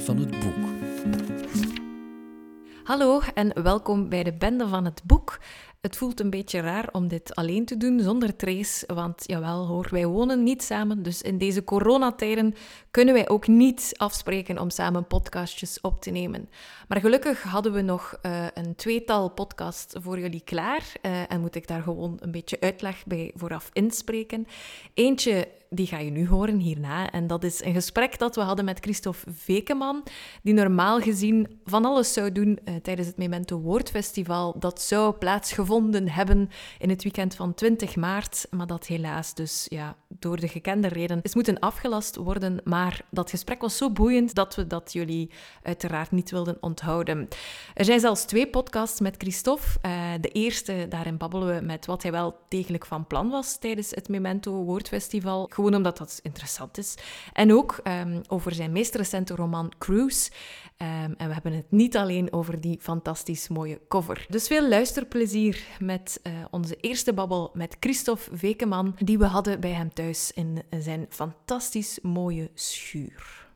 Van het Boek. Hallo en welkom bij de Bende van het Boek. Het voelt een beetje raar om dit alleen te doen zonder Trace, want jawel hoor, wij wonen niet samen, dus in deze coronatijden kunnen wij ook niet afspreken om samen podcastjes op te nemen. Maar gelukkig hadden we nog uh, een tweetal podcasts voor jullie klaar uh, en moet ik daar gewoon een beetje uitleg bij vooraf inspreken. Eentje die ga je nu horen hierna. En dat is een gesprek dat we hadden met Christophe Vekeman, die normaal gezien van alles zou doen uh, tijdens het Memento Woordfestival. Dat zou plaatsgevonden hebben in het weekend van 20 maart, maar dat helaas dus ja, door de gekende reden is moeten afgelast worden. Maar dat gesprek was zo boeiend dat we dat jullie uiteraard niet wilden onthouden. Er zijn zelfs twee podcasts met Christophe. Uh, de eerste, daarin babbelen we met wat hij wel degelijk van plan was tijdens het Memento Woordfestival gewoon omdat dat interessant is. En ook um, over zijn meest recente roman Cruise. Um, en we hebben het niet alleen over die fantastisch mooie cover. Dus veel luisterplezier met uh, onze eerste babbel met Christophe Vekeman, die we hadden bij hem thuis in zijn fantastisch mooie schuur.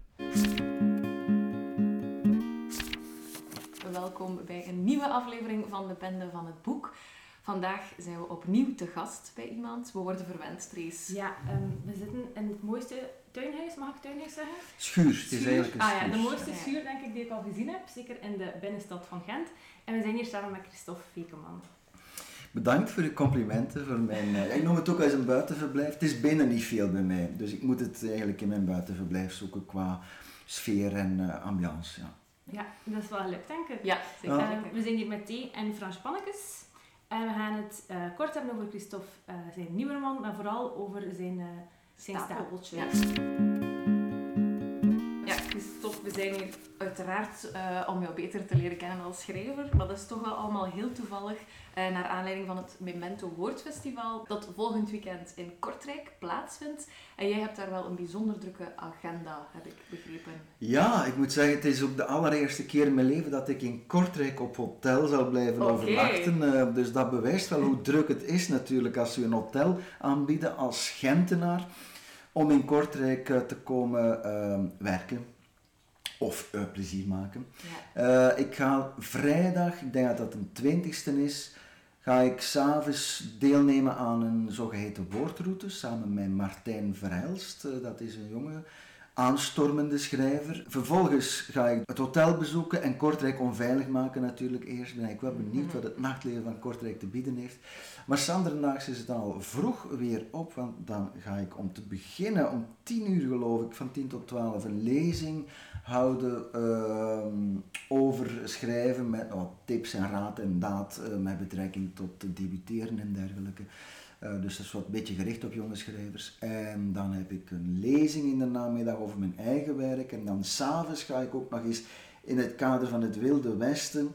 Welkom bij een nieuwe aflevering van de Bende van het Boek. Vandaag zijn we opnieuw te gast bij iemand. We worden verwend, Trace. Ja, um, we zitten in het mooiste tuinhuis, mag ik tuinhuis zeggen? Schuur, het is eigenlijk een ah, schuur. ja, de mooiste schuur denk ik die ik al gezien heb, zeker in de binnenstad van Gent. En we zijn hier samen met Christophe Vekeman. Bedankt voor de complimenten. Voor mijn, uh, ik noem het ook als een buitenverblijf. Het is binnen niet veel bij mij, dus ik moet het eigenlijk in mijn buitenverblijf zoeken qua sfeer en uh, ambiance. Ja. ja, dat is wel gelukt denk ik. Ja, zeker. Uh, we zijn hier met thee en Frans Pannekes. En we gaan het uh, kort hebben over Christophe, uh, zijn nieuwe roman, maar vooral over zijn, uh, zijn stapeltje. Ja. ja, Christophe, we zijn hier uiteraard om jou beter te leren kennen als schrijver, maar dat is toch wel allemaal heel toevallig naar aanleiding van het Memento Woordfestival dat volgend weekend in Kortrijk plaatsvindt. En jij hebt daar wel een bijzonder drukke agenda, heb ik begrepen. Ja, ik moet zeggen, het is ook de allereerste keer in mijn leven dat ik in Kortrijk op hotel zal blijven overnachten. dus dat bewijst wel hoe druk het is natuurlijk als u een hotel aanbieden als Gentenaar om in Kortrijk te komen werken of uh, plezier maken. Ja. Uh, ik ga vrijdag, ik denk dat dat een twintigste is, ga ik s'avonds deelnemen aan een zogeheten woordroute samen met Martijn Verhelst. Uh, dat is een jonge aanstormende schrijver. Vervolgens ga ik het hotel bezoeken en Kortrijk onveilig maken natuurlijk eerst. Ben ik wel benieuwd wat het nachtleven van Kortrijk te bieden heeft. Maar Sandernaags is het dan al vroeg weer op, want dan ga ik om te beginnen om 10 uur geloof ik, van 10 tot 12 een lezing houden uh, over schrijven met wat tips en raad en daad uh, met betrekking tot debuteren en dergelijke. Uh, dus dat is wat een beetje gericht op jonge schrijvers. En dan heb ik een lezing in de namiddag over mijn eigen werk. En dan s'avonds ga ik ook nog eens in het kader van het Wilde Westen,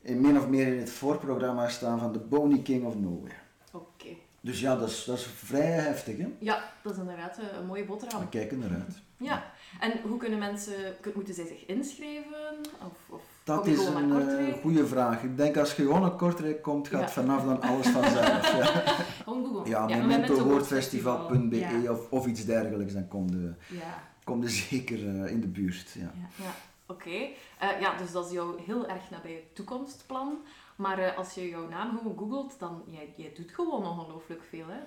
in min of meer in het voorprogramma staan van The Bony King of Nowhere. Oké. Okay. Dus ja, dat is, dat is vrij heftig, hè? Ja, dat is inderdaad een mooie boterham. We kijken eruit. Ja, en hoe kunnen mensen, moeten zij zich inschrijven? Of, of dat is een uh, goede vraag. Ik denk als je gewoon naar Kortrijk komt, gaat ja. vanaf dan alles vanzelf. ja. Google. Ja, ja momentowoordfestival.be ja. of, of iets dergelijks, dan kom je, ja. kom je zeker uh, in de buurt. Ja. ja. Oké, okay. uh, ja, dus dat is jouw heel erg nabij toekomstplan. Maar uh, als je jouw naam gewoon googelt, dan jij, jij doet gewoon ongelooflijk veel, hè?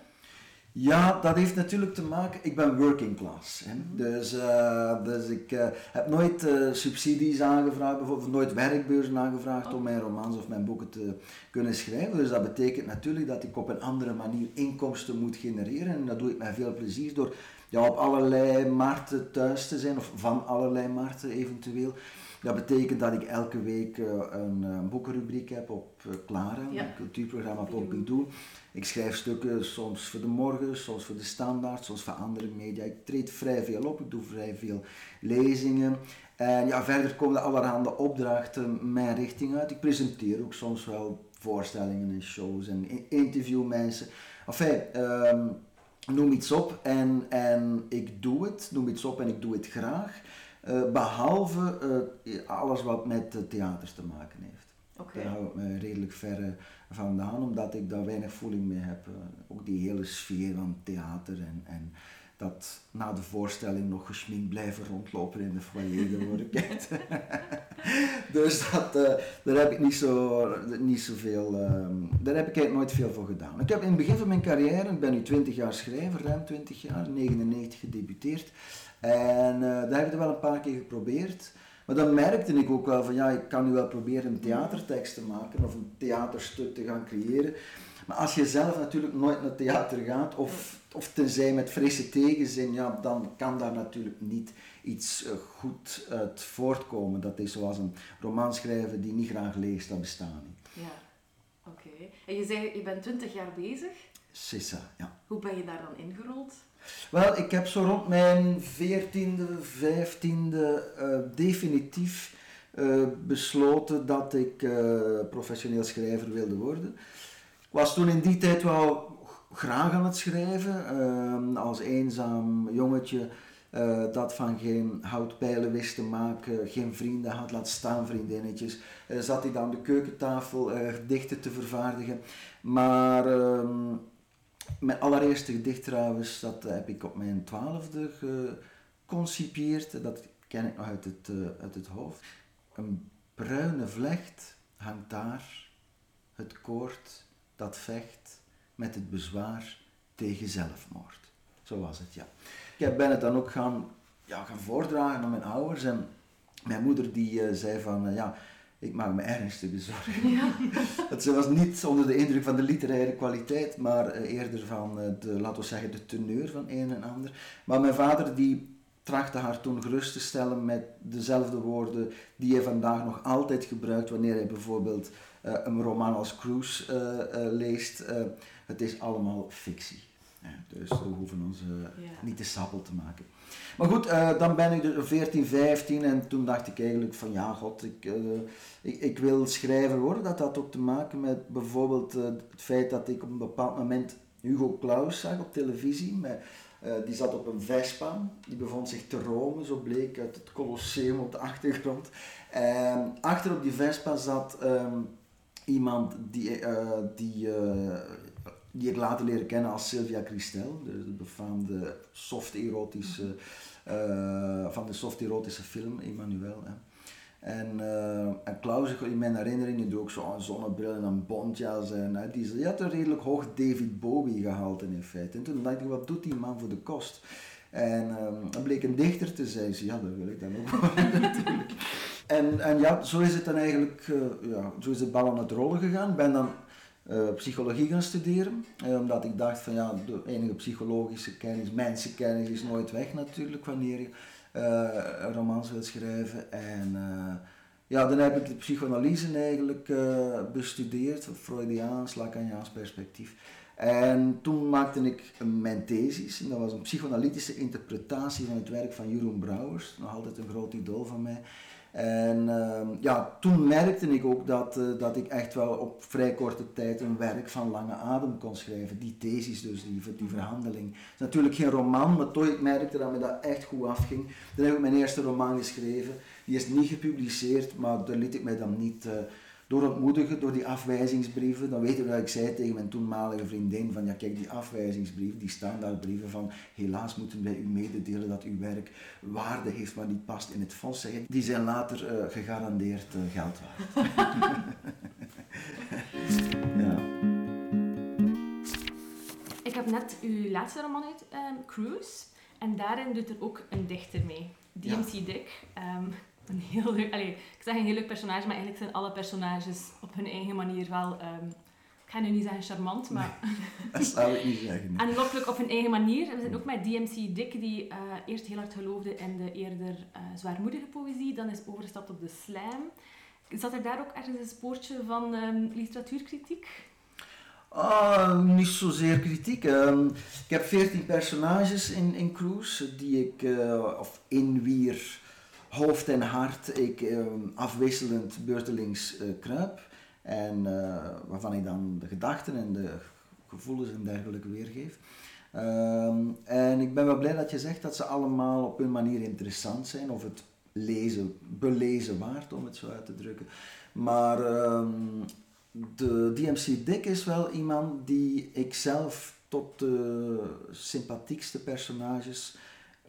Ja, dat heeft natuurlijk te maken. Ik ben working class. Hè? Dus, uh, dus ik uh, heb nooit uh, subsidies aangevraagd, bijvoorbeeld nooit werkbeurzen aangevraagd om mijn romans of mijn boeken te kunnen schrijven. Dus dat betekent natuurlijk dat ik op een andere manier inkomsten moet genereren. En dat doe ik met veel plezier door ja, op allerlei markten thuis te zijn, of van allerlei markten eventueel. Dat betekent dat ik elke week uh, een, een boekenrubriek heb op uh, Clara, Ja. een cultuurprogramma op Pompidou. Ik schrijf stukken soms voor de morgen, soms voor de standaard, soms voor andere media. Ik treed vrij veel op, ik doe vrij veel lezingen. En ja, verder komen er allerhande opdrachten mijn richting uit. Ik presenteer ook soms wel voorstellingen en shows en interview mensen. Enfin, um, noem iets op en, en ik doe het, noem iets op en ik doe het graag. Uh, behalve uh, alles wat met uh, theater te maken heeft. Okay. Daar hou ik me redelijk ver vandaan, omdat ik daar weinig voeling mee heb. ook die hele sfeer van theater en, en dat na de voorstelling nog gesminkt blijven rondlopen in de foyer, daar word ik dus dat, uh, daar heb ik niet, zo, niet zoveel, uh, daar heb ik eigenlijk nooit veel voor gedaan. Ik heb in het begin van mijn carrière, ik ben nu 20 jaar schrijver, ruim 20 jaar, 99 gedebuteerd. En uh, daar heb ik wel een paar keer geprobeerd. Maar dan merkte ik ook wel van ja, ik kan nu wel proberen een theatertekst te maken of een theaterstuk te gaan creëren. Maar als je zelf natuurlijk nooit naar theater gaat, of, of tenzij met frisse tegenzin, ja, dan kan daar natuurlijk niet iets uh, goed uit voortkomen. Dat is zoals een roman schrijven die niet graag leest, dat bestaat niet. Ja, oké. En je zei, je bent 20 jaar bezig. Sissa, ja. Hoe ben je daar dan ingerold? Wel, ik heb zo rond mijn 14e, 15e uh, definitief uh, besloten dat ik uh, professioneel schrijver wilde worden. Ik was toen in die tijd wel graag aan het schrijven. Als eenzaam jongetje dat van geen houtpijlen wist te maken, geen vrienden had, laat staan vriendinnetjes. Zat hij dan de keukentafel uh, te vervaardigen. Maar ehm, mijn allereerste gedicht trouwens, dat heb ik op mijn twaalfde geconcipieerd. Dat ken ik nog uit het, uit het hoofd. Een bruine vlecht hangt daar, het koord dat vecht met het bezwaar tegen zelfmoord. Zo was het, ja. Ik ben het dan ook gaan, ja, gaan voordragen aan mijn ouders en mijn moeder die uh, zei van, ja, ik maak me ernstige zorgen. Ja. dat ze was niet onder de indruk van de literaire kwaliteit, maar uh, eerder van de, laten we zeggen, de teneur van een en ander. Maar mijn vader die trachtte haar toen gerust te stellen met dezelfde woorden die hij vandaag nog altijd gebruikt wanneer hij bijvoorbeeld een roman als Cruise leest. het is allemaal fictie. Ja, dus we hoeven ons uh, ja. niet te sappel te maken. Maar goed, uh, dan ben ik dus 14, 15 en toen dacht ik eigenlijk van ja, god, ik, uh, ik, ik, wil schrijver worden. Dat had ook te maken met bijvoorbeeld het feit dat ik op een bepaald moment Hugo Claus zag op televisie. Met, die zat op een Vespa, die bevond zich te Rome, zo bleek uit het Colosseum op de achtergrond. En achter op die Vespa zat um, iemand die, die die ik later leren kennen als Sylvia Christel, de, de befaamde soft-erotische, uh, van de soft-erotische film Emmanuel. Hè. En, uh, en Klaus, in mijn herinneringen, doe ook zo'n zonnebril en een bontjas. En, hè, die, die had een redelijk hoog David Bowie gehaald in feite. En toen dacht ik, wat doet die man voor de kost? En um, bleek een dichter te zijn. ja, dat wil ik dan ook natuurlijk. En, en ja, zo is het dan eigenlijk, ja, zo is het bal aan het rollen gegaan. Ben dan uh, psychologie gaan studeren. Uh, omdat ik dacht van ja, de enige psychologische kennis, mensenkennis is nooit weg natuurlijk wanneer je uh, romans wilt schrijven. En ja, dan heb ik de psychoanalyse eigenlijk bestudeerd, Freudiaans, Lacaniaans perspectief. En toen maakte ik mijn thesis, en dat was een psychoanalytische interpretatie van het werk van Jeroen Brouwers, nog altijd een groot idool van mij. En uh, ja, toen merkte ik ook dat, uh, dat ik echt wel op vrij korte tijd een werk van lange adem kon schrijven. Die thesis dus, die, verhandeling. Het is natuurlijk geen roman, maar toch ik merkte dat me dat echt goed afging. Dan heb ik mijn eerste roman geschreven. Die is niet gepubliceerd, maar daar liet ik mij dan niet... Uh, door ontmoedigen, door die afwijzingsbrieven, dan weet je wat ik zei tegen mijn toenmalige vriendin van ja kijk die afwijzingsbrieven, die standaardbrieven van helaas moeten wij u mededelen dat uw werk waarde heeft maar niet past in het fonds, die zijn later uh, gegarandeerd uh, geld waard. ja. Ik heb net uw laatste roman uit, um, Cruise, en daarin doet er ook een dichter mee, DMC ja. Dick. Um, een heel leuk, allez, ik zeg een heel leuk personage, maar eigenlijk zijn alle personages op hun eigen manier wel, um, ik ga nu niet zeggen charmant, maar... Nee, dat zou ik niet zeggen. Nee. Aanlokkelijk op hun eigen manier. We zijn ook met DMC Dick, die uh, eerst heel hard geloofde in de eerder uh, zwaarmoedige poëzie, dan is overgestapt op de slam. Zat er daar ook ergens een spoortje van um, literatuurkritiek? Uh, niet zozeer kritiek. Um, ik heb veertien personages in, in Cruise die ik, uh, of in wier hoofd en hart ik uh, afwisselend beurtelings uh, kruip. En uh, waarvan ik dan de gedachten en de gevoelens en dergelijke weergeef. Ehm, en ik ben wel blij dat je zegt dat ze allemaal op hun manier interessant zijn, of het lezen, belezen waard, om het zo uit te drukken. Maar um, de DMC Dick is wel iemand die ik zelf tot de sympathiekste personages,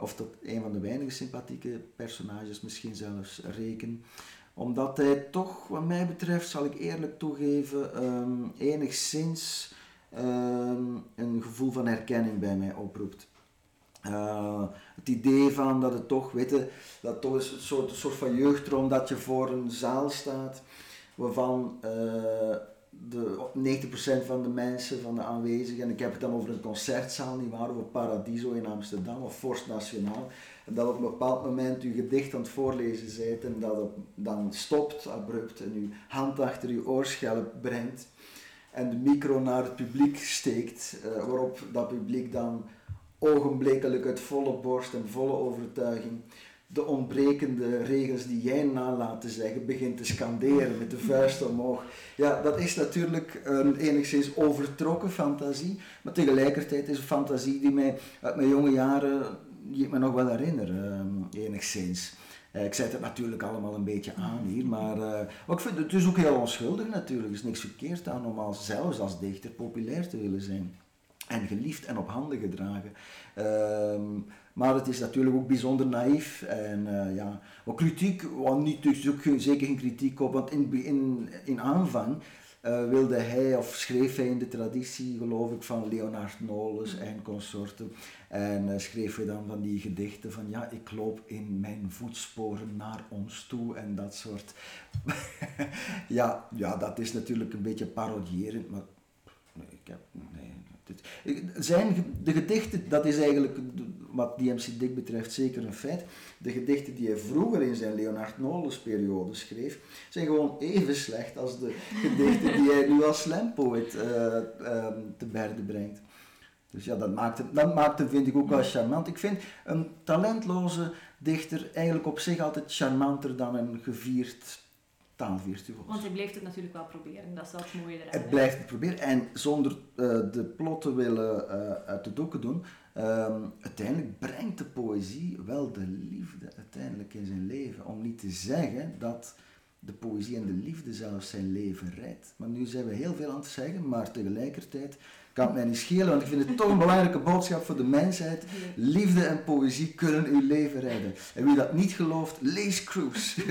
of tot een van de weinige sympathieke personages misschien zelfs reken omdat hij toch, wat mij betreft, zal ik eerlijk toegeven, um, enigszins ehm, een gevoel van herkenning bij mij oproept. Uh, het idee van dat het toch, weet je, dat toch een soort, een soort van jeugdroom dat je voor een zaal staat waarvan uh, de 90% van de mensen, van de aanwezigen, en ik heb het dan over een concertzaal, niet waar, over Paradiso in Amsterdam of Forst Nationaal, en dat op een bepaald moment je gedicht aan het voorlezen bent en dat dan stopt abrupt en je hand achter je oorschelp brengt en de micro naar het publiek steekt, uh, waarop dat publiek dan ogenblikkelijk uit volle borst en volle overtuiging de ontbrekende regels die jij nalaat te zeggen begint te scanderen met de vuist omhoog. Ja, dat is natuurlijk een enigszins overtrokken fantasie, maar tegelijkertijd is een fantasie die mij uit mijn jonge jaren, die ik me nog wel herinner, uh, enigszins. Uh, ik zet het natuurlijk allemaal een beetje aan hier, maar uh, ik vind het is ook heel onschuldig natuurlijk. Er is niks verkeerd aan om zelfs als dichter populair te willen zijn. En geliefd en op handen gedragen. Uh, maar het is natuurlijk ook bijzonder naïef. En uh, ja, wat kritiek, wat niet, dus ook zeker geen kritiek op, want in, in, in aanvang uh, wilde hij, of schreef hij in de traditie, geloof ik, van Leonard Nolens en consorten. En uh, schreef hij dan van die gedichten van, ja, ik loop in mijn voetsporen naar ons toe en dat soort. ja, ja, dat is natuurlijk een beetje parodierend, maar ik heb, nee, zijn, de gedichten, dat is eigenlijk wat DMC Dick betreft zeker een feit. De gedichten die hij vroeger in zijn Leonard Nolens periode schreef, zijn gewoon even slecht als de gedichten die hij nu als slampoet uh, uh, te berde brengt. Dus ja, dat maakt, hem, dat maakt hem, vind ik, ook wel charmant. Ik vind een talentloze dichter eigenlijk op zich altijd charmanter dan een gevierd want hij blijft het natuurlijk wel proberen, dat is wel het mooie eraan. Het blijft het proberen en zonder uh, de plot te willen uh, uit de doeken doen, um, uiteindelijk brengt de poëzie wel de liefde uiteindelijk in zijn leven. Om niet te zeggen dat de poëzie en de liefde zelfs zijn leven redt. Maar nu zijn we heel veel aan het zeggen, maar tegelijkertijd kan het mij niet schelen, want ik vind het toch een belangrijke boodschap voor de mensheid. Liefde en poëzie kunnen uw leven redden. En wie dat niet gelooft, lees Cruise.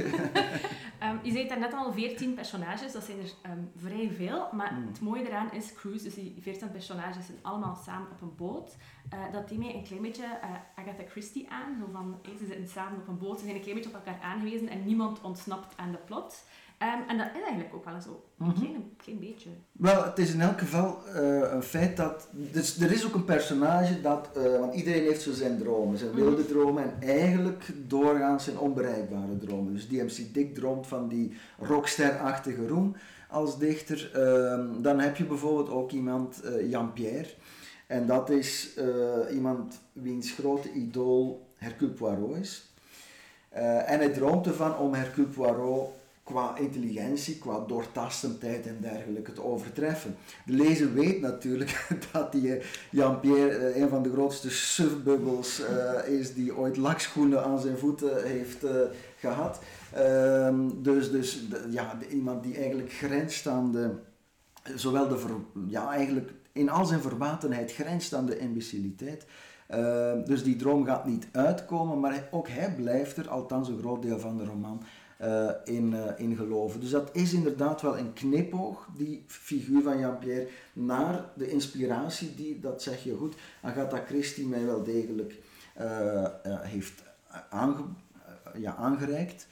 um, je zei daar net al 14 personages, dat zijn er um, vrij veel. Maar hmm. het mooie eraan is, Cruise, dus die 14 personages zijn allemaal samen op een boot. Uh, dat die mij een klein beetje uh, Agatha Christie aan. Zo van, hey, ze zitten samen op een boot, ze zijn een klein beetje op elkaar aangewezen en niemand ontsnapt aan de plot. Um, en dat is eigenlijk ook wel zo. Een mhm. klein, klein, beetje. Wel, het is in elk geval uh, een feit dat... Dus er is ook een personage dat... Uh, want iedereen heeft zo zijn dromen. Zijn mhm. wilde dromen en eigenlijk doorgaans zijn onbereikbare dromen. Dus DMC Dick droomt van die rockster-achtige roem als dichter. Uh, dan heb je bijvoorbeeld ook iemand, uh, Jan Pierre. En dat is iemand wiens grote idool Hercule Poirot is. en hij droomt ervan om Hercule Poirot qua intelligentie, qua doortastendheid en dergelijke te overtreffen. De lezer weet natuurlijk dat die eh, Jean-Pierre eh, een van de grootste surfbubbels uh, is die ooit lakschoenen aan zijn voeten heeft gehad. Uh, dus dus ja, iemand die eigenlijk grenst aan de, zowel de, ja eigenlijk in al zijn verwatenheid grenst aan de imbeciliteit. Uh, dus die droom gaat niet uitkomen, maar ook hij blijft er, althans een groot deel van de roman, uh, in, uh, in geloven. Dus dat is inderdaad wel een knipoog, die figuur van Jean-Pierre, naar de inspiratie die, dat zeg je goed, Agatha Christie mij wel degelijk uh, heeft ja, aangereikt.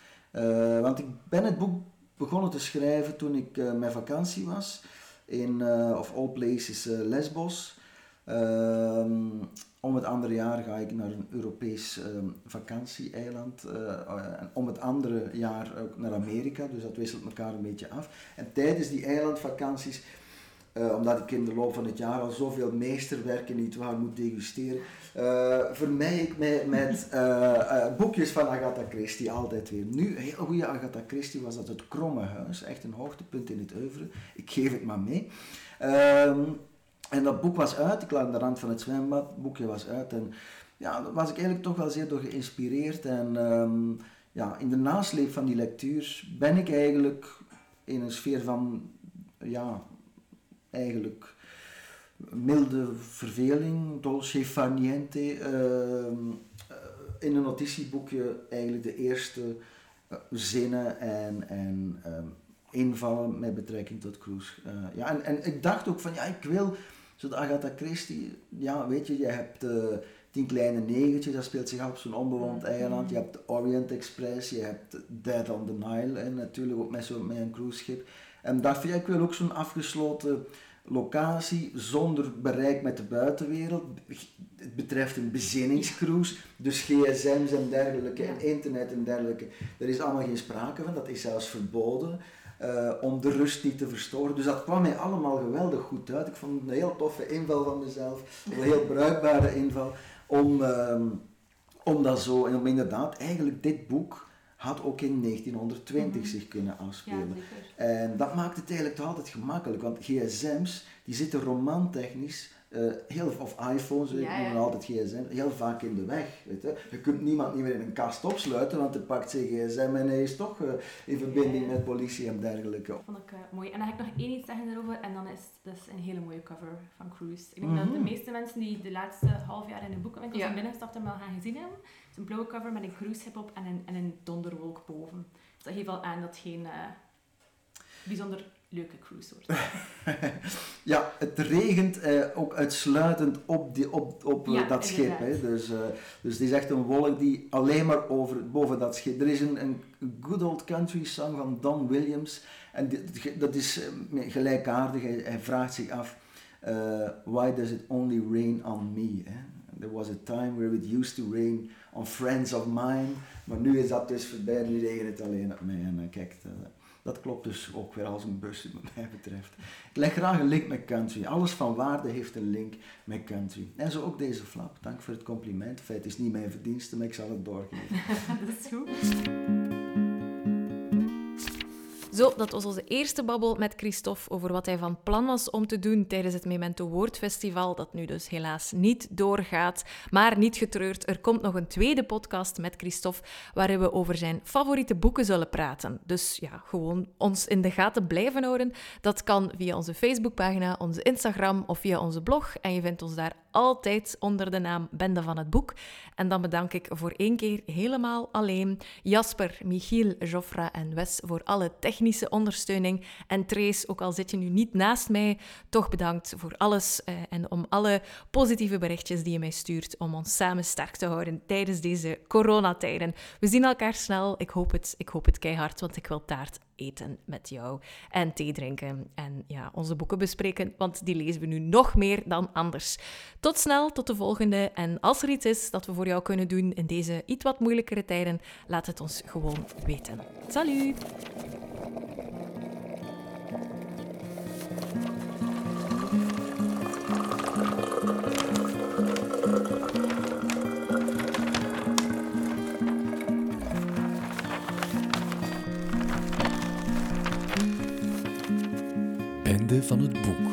want ik ben het boek begonnen te schrijven toen ik met vakantie was in, of all places, Lesbos. Ehm, om het andere jaar ga ik naar een Europees um, vakantieeiland. Uh, en om het andere jaar ook naar Amerika. Dus dat wisselt elkaar een beetje af. En tijdens die eilandvakanties, uh, omdat ik in de loop van het jaar al zoveel meesterwerken niet waar moet degusteren, uh, vermij ik mij met boekjes van Agatha Christie altijd weer. Nu, een heel goede Agatha Christie was dat Het Kromme Huis. Echt een hoogtepunt in het oeuvre. Ik geef het maar mee. Ehm, en dat boek was uit, ik lag aan de rand van het zwembad, het boekje was uit en ja, daar was ik eigenlijk toch wel zeer door geïnspireerd. En um, ja, in de nasleep van die lectuur ben ik eigenlijk in een sfeer van, ja, eigenlijk milde verveling, dolce far niente. Ehm, in een notitieboekje eigenlijk de eerste zinnen en, en ehm, invallen met betrekking tot cruise. ja, en, en ik dacht ook van ja, ik wil, zoals Agatha Christie, ja weet je, je hebt Tien Kleine Negentjes, dat speelt zich af op zo'n onbewoond eiland. Je hebt de Orient Express, je hebt Dead on the Nile en natuurlijk ook met, zo, met een cruiseschip. En van ja, ik wil ook zo'n afgesloten locatie zonder bereik met de buitenwereld. Het betreft een bezinningscruise, dus gsm's en dergelijke en internet en dergelijke. Er is allemaal geen sprake van, dat is zelfs verboden. Uh, om de rust niet te verstoren. Dus dat kwam mij allemaal geweldig goed uit. Ik vond het een heel toffe inval van mezelf, een heel bruikbare inval om, um, om dat zo, en om inderdaad, eigenlijk dit boek had ook in 1920 mhm. zich kunnen afspelen. en dat maakt het eigenlijk toch altijd gemakkelijk, want gsm's die zitten romantechnisch uh, heel, of iPhones, ik noem altijd gsm, heel vaak in de weg. Weet je. je kunt niemand niet meer in een kast opsluiten, want hij pakt zijn gsm en hij is toch uh, in verbinding met politie en dergelijke. Dat vond ik uh, mooi. En dan heb ik nog één iets zeggen daarover, en dan is het dus een hele mooie cover van Cruise. Ik denk dat de mhm. meeste mensen die de laatste half jaar in de boekenwinkel zijn binnengestapt hem wel gaan gezien hebben. Het is een blauwe cover met een cruise op en een, en een donderwolk boven. Dus dat geeft wel aan dat het geen bijzonder leuke cruise wordt. ja, het regent eh, ook uitsluitend op, die, op, op eh, dat schip. Hè. Dus, uh, dus het is echt een wolk die alleen maar over, boven dat schip. Er is een, een good old country song van Don Williams. En dat is uh, gelijkaardig. Hij, hij, vraagt zich af: Why does it only rain on me? Hè? There was a time where it used to rain on friends of mine. Maar nu is dat dus voorbij. Nu regent het alleen op mij. En kijk, dat klopt dus ook weer als een bus wat mij betreft. Ik leg graag een link met country. Alles van waarde heeft een link met country. En zo ook deze flap. Dank voor het compliment. Feit is niet mijn verdienste, maar ik zal het doorgeven. dat is goed. Zo, dat was onze eerste babbel met Christophe over wat hij van plan was om te doen tijdens het Memento Woordfestival, dat nu dus helaas niet doorgaat. Maar niet getreurd, er komt nog een tweede podcast met Christophe waarin we over zijn favoriete boeken zullen praten. Dus ja, gewoon ons in de gaten blijven houden. Dat kan via onze Facebookpagina, onze Instagram of via onze blog. En je vindt ons daar altijd onder de naam Bende van het Boek. En dan bedank ik voor één keer helemaal alleen Jasper, Michiel, Joffra en Wes voor alle technische ondersteuning. En Trace, ook al zit je nu niet naast mij, toch bedankt voor alles eh, en om alle positieve berichtjes die je mij stuurt om ons samen sterk te houden tijdens deze coronatijden. We zien elkaar snel. Ik hoop het, ik hoop het keihard, want ik wil taart eten met jou en thee drinken en ja, onze boeken bespreken, want die lezen we nu nog meer dan anders. Tot snel, tot de volgende. En als er iets is dat we voor jou kunnen doen in deze iets wat moeilijkere tijden, laat het ons gewoon weten. Salut! Van het boek.